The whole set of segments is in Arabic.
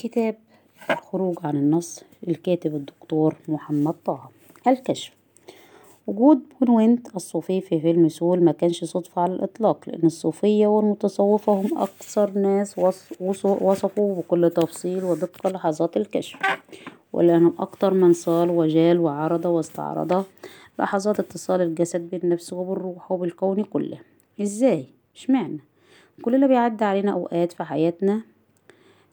كتاب خروج عن النص للكاتب الدكتور محمد طه. الكشف. وجود بنوينت الصوفي في فيلم سول ما كانش صدفة على الإطلاق لأن الصوفية والمتصوفة هم أكثر ناس وصفوا بكل تفصيل ودقة لحظات الكشف. ولأنهم أكتر من صال وجال وعرض واستعرض لحظات اتصال الجسد بالنفس وبالروح وبالكون كله. إزاي؟ إشمعنى؟ كلنا بيعدي علينا أوقات في حياتنا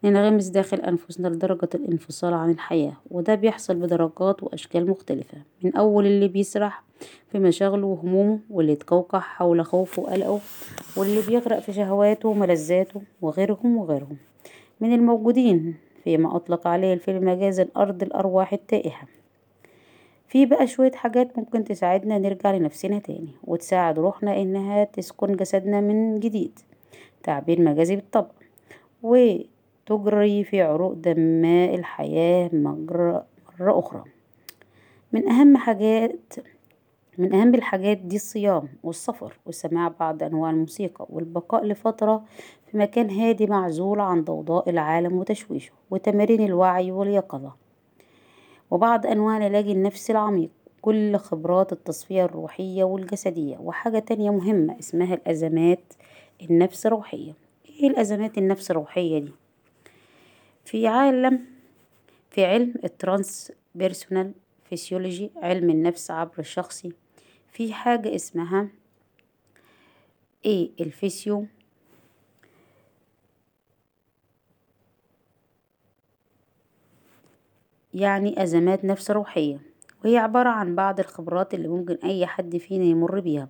ننغمس داخل أنفسنا لدرجة الانفصال عن الحياة وده بيحصل بدرجات وأشكال مختلفة. من أول اللي بيسرح في مشاغله وهمومه واللي يتقوقع حول خوفه وقلقه واللي بيغرق في شهواته وملذاته وغيرهم وغيرهم. من الموجودين فيما أطلق عليه الفيلم مجازا أرض الأرواح التائهة. في بقى شوية حاجات ممكن تساعدنا نرجع لنفسنا تاني وتساعد روحنا إنها تسكن جسدنا من جديد. تعبير مجازي بالطبع. وتجري في عروق دماء الحياة مرة أخرى. من أهم حاجات من أهم الحاجات دي الصيام والسفر وسماع بعض أنواع الموسيقى والبقاء لفترة في مكان هادي معزول عن ضوضاء العالم وتشويشه وتمارين الوعي واليقظة. وبعض أنواع العلاج النفسي العميق كل خبرات التصفية الروحية والجسدية. وحاجة تانية مهمة اسمها الأزمات النفس الروحية. إيه الأزمات النفس الروحية دي؟ في عالم في علم ال transpersonal psychology علم النفس عبر الشخصي. في حاجة اسمها إيه الفيسيو. يعني أزمات نفس روحية. وهي عبارة عن بعض الخبرات اللي ممكن أي حد فينا يمر بيها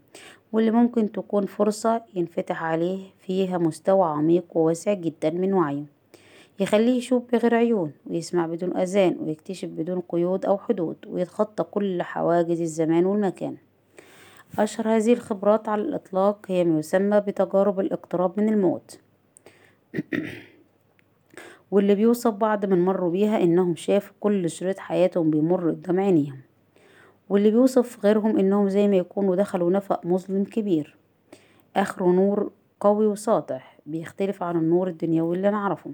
واللي ممكن تكون فرصة ينفتح عليه فيها مستوى عميق وواسع جدا من وعيه. يخليه يشوف بغير عيون ويسمع بدون أذان ويكتشف بدون قيود أو حدود ويتخطى كل حواجز الزمان والمكان. أشهر هذه الخبرات على الإطلاق هي ما يسمى بتجارب الاقتراب من الموت. واللي بيوصف بعض من مروا بيها إنهم شافوا كل شريط حياتهم بيمر قدام عينيهم. واللي بيوصف غيرهم إنهم زي ما يكونوا دخلوا نفق مظلم كبير. آخره نور قوي وساطع بيختلف عن النور الدنيوي اللي نعرفه.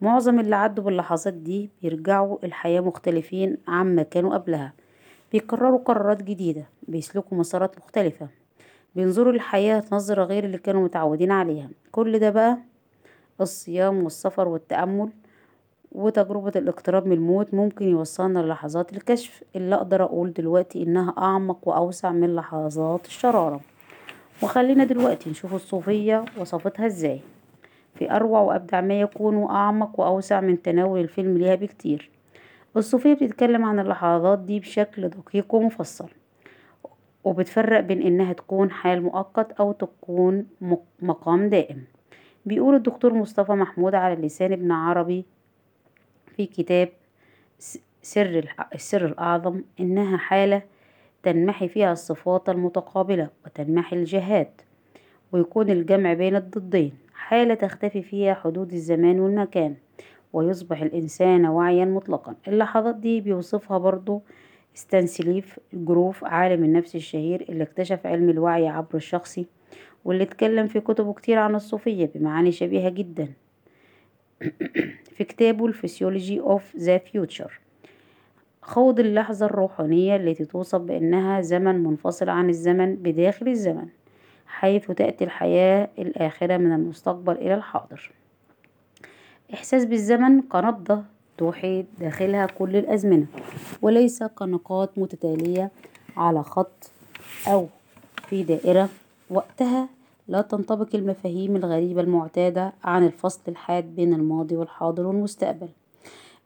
معظم اللي عدوا باللحظات دي بيرجعوا الحياة مختلفين عما كانوا قبلها. بيكرروا قرارات جديدة بيسلكوا مسارات مختلفة. بينظروا للحياة نظرة غير اللي كانوا متعودين عليها. كل ده بقى الصيام والسفر والتأمل وتجربة الاقتراب من الموت ممكن يوصلنا للحظات الكشف اللي أقدر أقول دلوقتي إنها أعمق وأوسع من لحظات الشرارة. وخلينا دلوقتي نشوف الصوفية وصفتها إزاي. في أروع وأبدع ما يكون وأعمق وأوسع من تناول الفيلم ليها بكتير. الصوفية بتتكلم عن اللحظات دي بشكل دقيق ومفصل وبتفرق بين إنها تكون حال مؤقت أو تكون مقام دائم. بيقول الدكتور مصطفى محمود على لسان ابن عربي في كتاب سر السر الأعظم إنها حالة تنمحي فيها الصفات المتقابلة وتنمحي الجهات ويكون الجمع بين الضدين. حالة تختفي فيها حدود الزمان والمكان ويصبح الإنسان واعيا مطلقا. اللحظات دي بيوصفها برضو ستانسلاف جروف عالم النفس الشهير اللي اكتشف علم الوعي عبر الشخصي واللي اتكلم في كتبه كتير عن الصوفية بمعاني شبيهة جدا. في كتابه ال psychology of the future حول اللحظة الروحانية التي توصف بأنها زمن منفصل عن الزمن بداخل الزمن. حيث تأتي الحياة الآخرة من المستقبل إلى الحاضر. إحساس بالزمن كنبضة توحي داخلها كل الأزمنة وليس كنقاط متتالية على خط أو في دائرة. وقتها لا تنطبق المفاهيم الغريبة المعتادة عن الفصل الحاد بين الماضي والحاضر والمستقبل.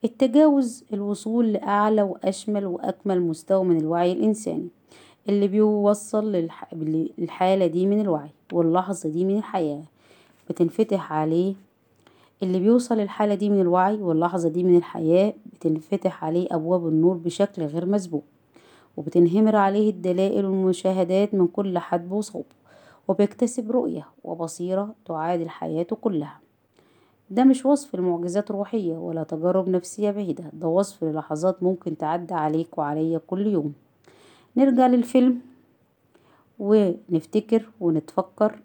التجاوز الوصول لأعلى وأشمل وأكمل مستوى من الوعي الإنساني. اللي بيوصل للحالة دي من الوعي واللحظة دي من الحياة. بتنفتح عليه اللي بيوصل للحالة دي من الوعي واللحظة دي من الحياة بتنفتح عليه أبواب النور بشكل غير مسبوق. وبتنهمر عليه الدلائل والمشاهدات من كل حدب وصوب وبيكتسب رؤية وبصيرة تعادل حياته كلها. ده مش وصف لمعجزات روحية ولا تجارب نفسية بعيدة. ده وصف للحظات ممكن تعدي عليك وعليا كل يوم. نرجع للفيلم ونفتكر ونتفكر.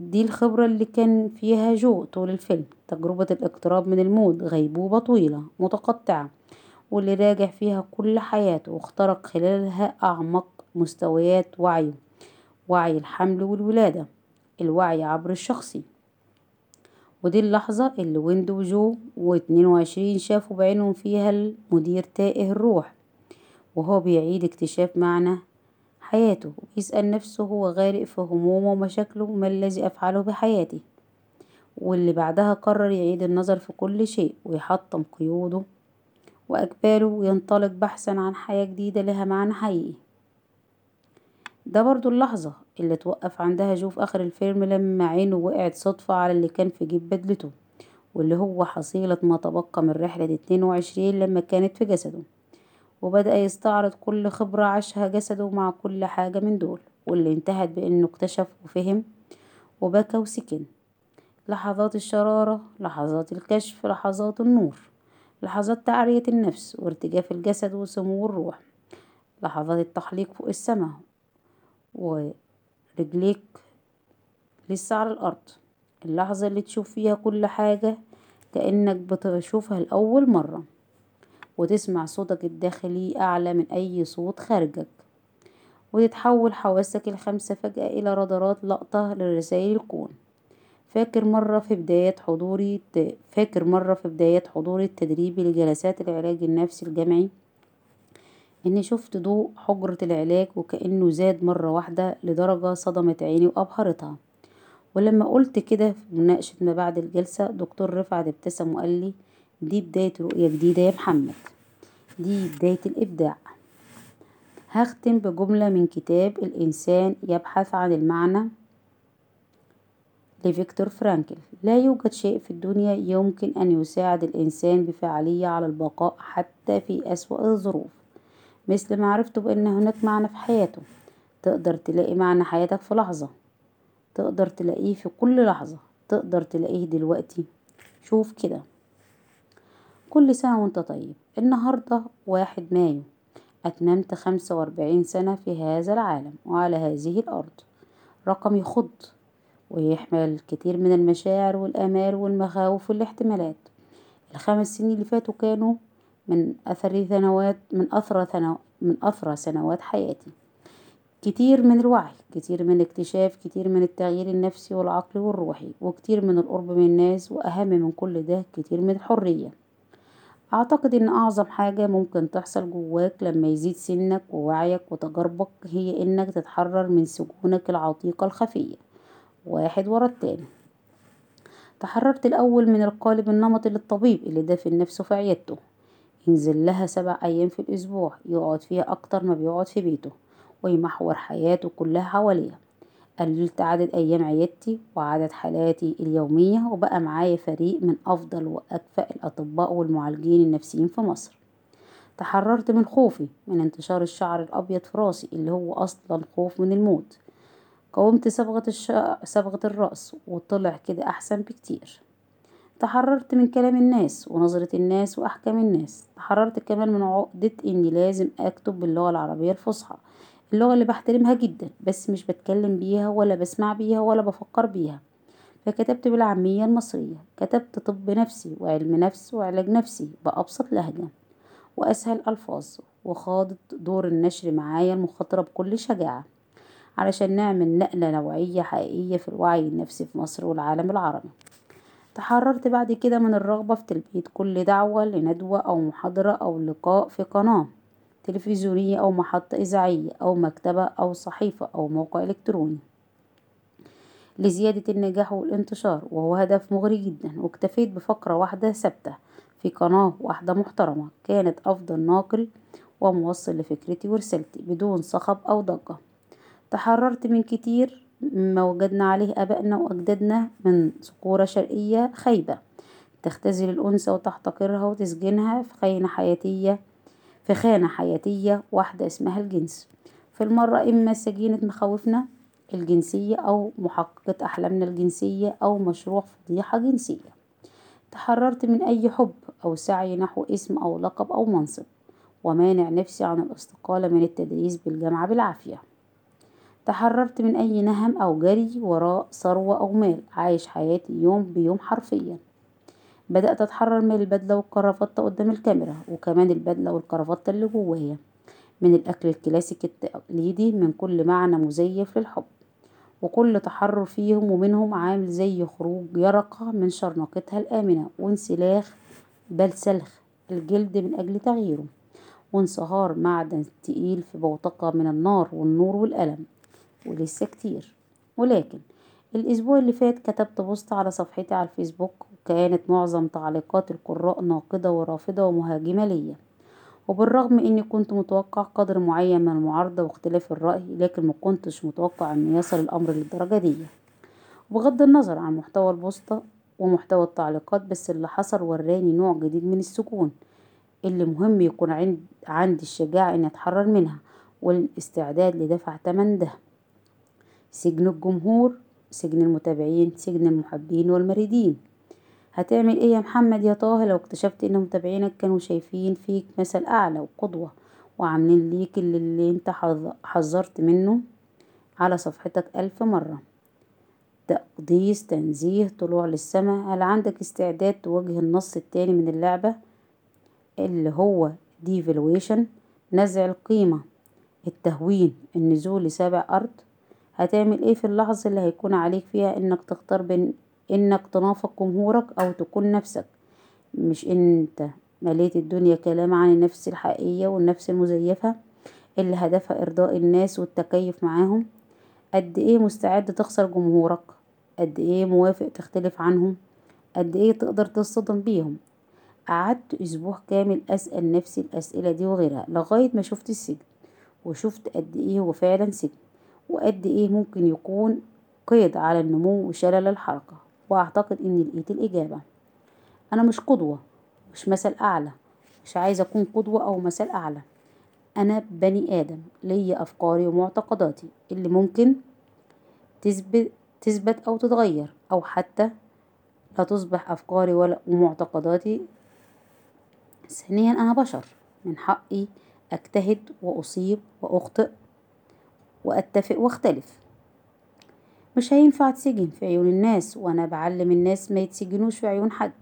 دي الخبرة اللي كان فيها جو طول الفيلم. تجربة الاقتراب من الموت غيبوبة طويلة متقطعة واللي راجع فيها كل حياته واخترق خلالها أعمق مستويات وعيه. وعي الحمل والولادة الوعي عبر الشخصي. ودي اللحظة اللي ويند وجو واتنين وعشرين شافوا بعينهم فيها المدير تائه الروح. وهو بيعيد اكتشاف معنى حياته ويسأل نفسه هو غارق في همومه ومشاكله ما الذي أفعله بحياتي واللي بعدها قرر يعيد النظر في كل شيء ويحطم قيوده وأجباله وينطلق بحثا عن حياة جديدة لها معنى حقيقي. ده برضو اللحظة اللي توقف عندها جو في آخر الفيلم لما عينه وقعت صدفة على اللي كان في جيب بدلته واللي هو حصيلة ما تبقى من رحلة اتنين وعشرين لما كانت في جسده. وبدأ يستعرض كل خبرة عاشها جسده مع كل حاجة من دول واللي انتهت بأنه اكتشف وفهم وبكى وسكن. لحظات الشرارة لحظات الكشف لحظات النور لحظات تعرية النفس وارتجاف الجسد وسمو الروح. لحظات التحليق فوق السماء ورجليك لسه على الأرض. اللحظة اللي تشوف فيها كل حاجة كأنك بتشوفها لأول مرة. وتسمع صوتك الداخلي أعلى من أي صوت خارجك. وتتحول حواسك الخمسة فجأة إلى رادارات لقطة لرسائل الكون. فاكر مرة في بداية حضوري فاكر مرة في بداية حضوري التدريبي لجلسات العلاج النفسي الجمعي إني شفت ضوء حجرة العلاج وكأنه زاد مرة واحدة لدرجة صدمت عيني وأبهرتها. ولما قلت كده في مناقشة ما بعد الجلسة دكتور رفعت ابتسم وقال لي دي بداية رؤية جديدة يا محمد. دي بداية الإبداع. هختم بجملة من كتاب الإنسان يبحث عن المعنى لفيكتور فرانكل. لا يوجد شيء في الدنيا يمكن أن يساعد الإنسان بفعالية على البقاء حتى في أسوأ الظروف. مثل معرفته بأن هناك معنى في حياته. تقدر تلاقي معنى حياتك في لحظة. تقدر تلاقيه في كل لحظة. تقدر تلاقيه دلوقتي. شوف كده. كل سنة وانت طيب. النهاردة واحد مايو. أتممت خمسة وأربعين سنة في هذا العالم وعلى هذه الأرض. رقم يخض ويحمل الكثير من المشاعر والآمال والمخاوف والاحتمالات. الخمس سنين اللي فاتوا كانوا من أثر سنوات من أثرى من أثرى سنوات حياتي. كتير من الوعي كتير من الاكتشاف كتير من التغيير النفسي والعقلي والروحي وكتير من القرب من الناس وأهم من كل ده كتير من الحرية. أعتقد إن أعظم حاجة ممكن تحصل جواك لما يزيد سنك ووعيك وتجاربك هي إنك تتحرر من سجونك العتيقة الخفية. واحد ورا التاني. تحررت الأول من القالب النمطي للطبيب اللي دافن نفسه في عيادته. ينزل لها سبع أيام في الأسبوع يقعد فيها أكتر ما بيقعد في بيته ويمحور حياته كلها حواليها. قللت عدد أيام عيادتي وعدد حالاتي اليومية وبقى معايا فريق من أفضل وأكفأ الأطباء والمعالجين النفسيين في مصر. تحررت من خوفي من انتشار الشعر الأبيض في راسي اللي هو أصلا خوف من الموت. قاومت صبغة, الش... صبغة الرأس وطلع كده أحسن بكتير. تحررت من كلام الناس ونظرة الناس وأحكام الناس. تحررت كمان من عقدة إني لازم أكتب باللغة العربية الفصحى. اللغة اللي بحترمها جدا بس مش بتكلم بيها ولا بسمع بيها ولا بفكر بيها. فكتبت بالعامية المصرية كتبت طب نفسي وعلم نفس وعلاج نفسي بأبسط لهجة وأسهل ألفاظ وخاضت دور النشر معايا المخاطرة بكل شجاعة علشان نعمل نقلة نوعية حقيقية في الوعي النفسي في مصر والعالم العربي. تحررت بعد كده من الرغبة في تلبية كل دعوة لندوة أو محاضرة أو لقاء في قناة. تلفزيونية أو محطة إذاعية أو مكتبة أو صحيفة أو موقع إلكتروني لزيادة النجاح والانتشار وهو هدف مغري جدا واكتفيت بفقرة واحدة ثابتة في قناة واحدة محترمة كانت أفضل ناقل وموصل لفكرتي ورسالتي بدون صخب أو ضجة. تحررت من كتير مما وجدنا عليه آبائنا وأجدادنا من صقورة شرقية خايبة تختزل الأنثى وتحتقرها وتسجنها في خينة حياتية في خانة حياتية واحدة اسمها الجنس. في المرة إما سجينة مخاوفنا الجنسية أو محققة أحلامنا الجنسية أو مشروع فضيحة جنسية. تحررت من أي حب أو سعي نحو اسم أو لقب أو منصب. ومانع نفسي عن الاستقالة من التدريس بالجامعة بالعافية. تحررت من أي نهم أو جري وراء ثروة أو مال. عايش حياتي يوم بيوم حرفيا. بدأت أتحرر من البدلة والكرافتة قدام الكاميرا وكمان البدلة والكرافتة اللي جوايا من الأكل الكلاسيكي التقليدي من كل معنى مزيف للحب. وكل تحرر فيهم ومنهم عامل زي خروج يرقة من شرنقتها الآمنة وانسلاخ بل سلخ الجلد من أجل تغييره. وانصهار معدن تقيل في بوتقة من النار والنور والألم. ولسه كتير. ولكن الأسبوع اللي فات كتبت بوست على صفحتي على الفيسبوك وكانت معظم تعليقات القراء ناقدة ورافضة ومهاجمة ليا. وبالرغم إني كنت متوقع قدر معين من المعارضة واختلاف الرأي لكن مكنتش متوقع أن يصل الأمر للدرجة دي. وبغض النظر عن محتوى البوستة ومحتوى التعليقات بس اللي حصل وراني نوع جديد من السكون. اللي مهم يكون عند عندي الشجاعة إني أتحرر منها والاستعداد لدفع تمن ده. سجن الجمهور سجن المتابعين سجن المحبين والمريدين. هتعمل إيه يا محمد يا طه لو اكتشفت ان متابعينك كانوا شايفين فيك مثل أعلى وقدوة وعاملين ليك اللي, اللي أنت حذرت منه على صفحتك ألف مرة. تقديس تنزيه طلوع للسماء هل عندك استعداد تواجه النص التاني من اللعبة؟ اللي هو ديفلويشن نزع القيمة. التهوين النزول لسابع أرض. هتعمل إيه في اللحظة اللي هيكون عليك فيها إنك تختار بين إنك تنافق جمهورك أو تكون نفسك. مش أنت مليت الدنيا كلام عن النفس الحقيقية والنفس المزيفة اللي هدفها إرضاء الناس والتكيف معاهم. قد إيه مستعد تخسر جمهورك؟ قد إيه موافق تختلف عنهم؟ قد إيه تقدر تصطدم بيهم؟ قعدت أسبوع كامل أسأل نفسي الأسئلة دي وغيرها لغاية ما شفت السجن وشفت قد إيه هو فعلا سجن وقد إيه ممكن يكون قيد على النمو وشلل الحركة. وأعتقد إني لقيت الإجابة. أنا مش قدوة مش مثل أعلى مش عايزة أكون قدوة أو مثل أعلى. أنا بني آدم ليا أفكاري ومعتقداتي اللي ممكن تثبت تثبت أو تتغير أو حتى لا تصبح أفكاري ولا ومعتقداتي ثانيا أنا بشر. من حقي أجتهد وأصيب وأخطئ وأتفق وأختلف. مش هينفع اتسجن في عيون الناس وأنا بعلم الناس ما يتسجنوش في عيون حد.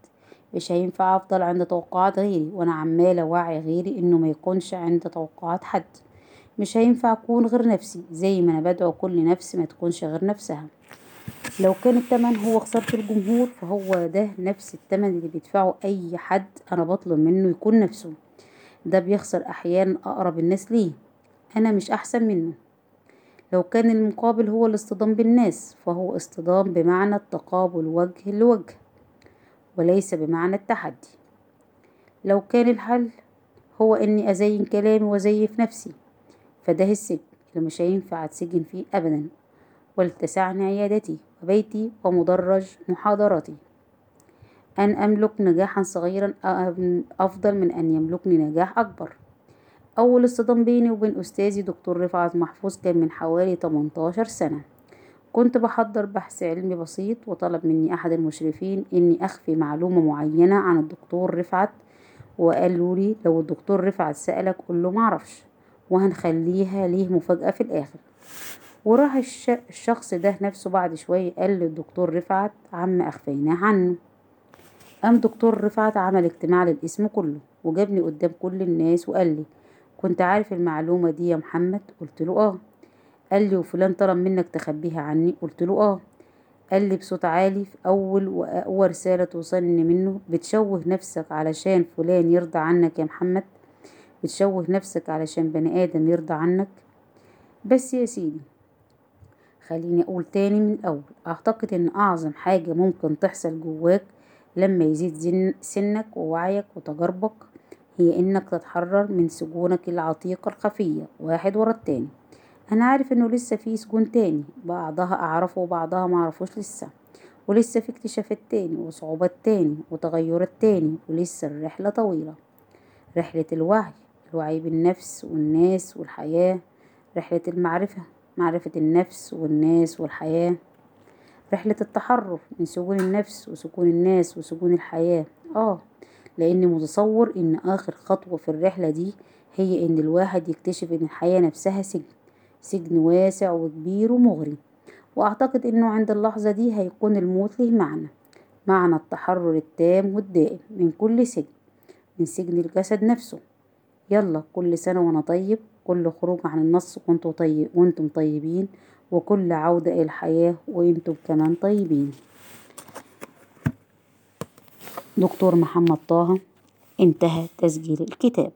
مش هينفع أفضل عند توقعات غيري وأنا عمالة أوعي غيري إنه ما يكونش عند توقعات حد. مش هينفع أكون غير نفسي زي ما أنا بدعو كل نفس ما تكونش غير نفسها. لو كان التمن هو خسارة الجمهور فهو ده نفس التمن اللي بيدفعه أي حد أنا بطلب منه يكون نفسه. ده بيخسر أحيانا أقرب الناس ليه. أنا مش أحسن منه. لو كان المقابل هو الاصطدام بالناس فهو اصطدام بمعنى التقابل وجه لوجه وليس بمعنى التحدي. لو كان الحل هو إني أزين كلامي وأزيف نفسي فده السجن اللي مش هينفع أتسجن فيه ابدا. ولتسعني عيادتي وبيتي ومدرج محاضراتي. أن أملك نجاحا صغيرا أفضل من أن يملكني نجاح أكبر. أول اصطدام بيني وبين أستاذي دكتور رفعت محفوظ كان من حوالي 18 سنة. كنت بحضر بحث علمي بسيط وطلب مني أحد المشرفين إني أخفي معلومة معينة عن الدكتور رفعت وقالوا لي لو الدكتور رفعت سألك قوله معرفش وهنخليها ليه مفاجأة في الآخر. وراح الشخص ده نفسه بعد شوية قال للدكتور رفعت عما أخفيناه عنه. قام دكتور رفعت عمل اجتماع للاسم كله وجابني قدام كل الناس وقال لي كنت عارف المعلومة دي يا محمد؟ قلت له آه. قال لي وفلان طلب منك تخبيها عني؟ قلت له آه. قال لي بصوت عالي في أول وأقوى رسالة توصلني منه. بتشوه نفسك علشان فلان يرضى عنك يا محمد؟ بتشوه نفسك علشان بني آدم يرضى عنك؟ بس يا سيدي خليني أقول تاني من الأول. أعتقد إن أعظم حاجة ممكن تحصل جواك لما يزيد سنك ووعيك وتجاربك هي إنك تتحرر من سجونك العتيقة الخفية واحد ورا التاني. أنا عارف إنه لسه في سجون تاني بعضها أعرفه وبعضها معرفوش لسه. ولسه في اكتشافات تاني وصعوبات تاني وتغيرات تاني ولسه الرحلة طويلة. رحلة الوعي الوعي بالنفس والناس والحياة. رحلة المعرفة معرفة النفس والناس والحياة. رحلة التحرر من سجون النفس وسجون الناس وسجون الحياة. آه لاني متصور إن آخر خطوة في الرحلة دي هي إن الواحد يكتشف إن الحياة نفسها سجن سجن واسع وكبير ومغري. وأعتقد إنه عند اللحظة دي هيكون الموت له معنى معنى التحرر التام والدائم من كل سجن من سجن الجسد نفسه. يلا كل سنة وأنا طيب كل خروج عن النص وأنتم طيب وأنتم طيبين وكل عودة إلى الحياة وأنتم كمان طيبين. دكتور محمد طه انتهى تسجيل الكتاب.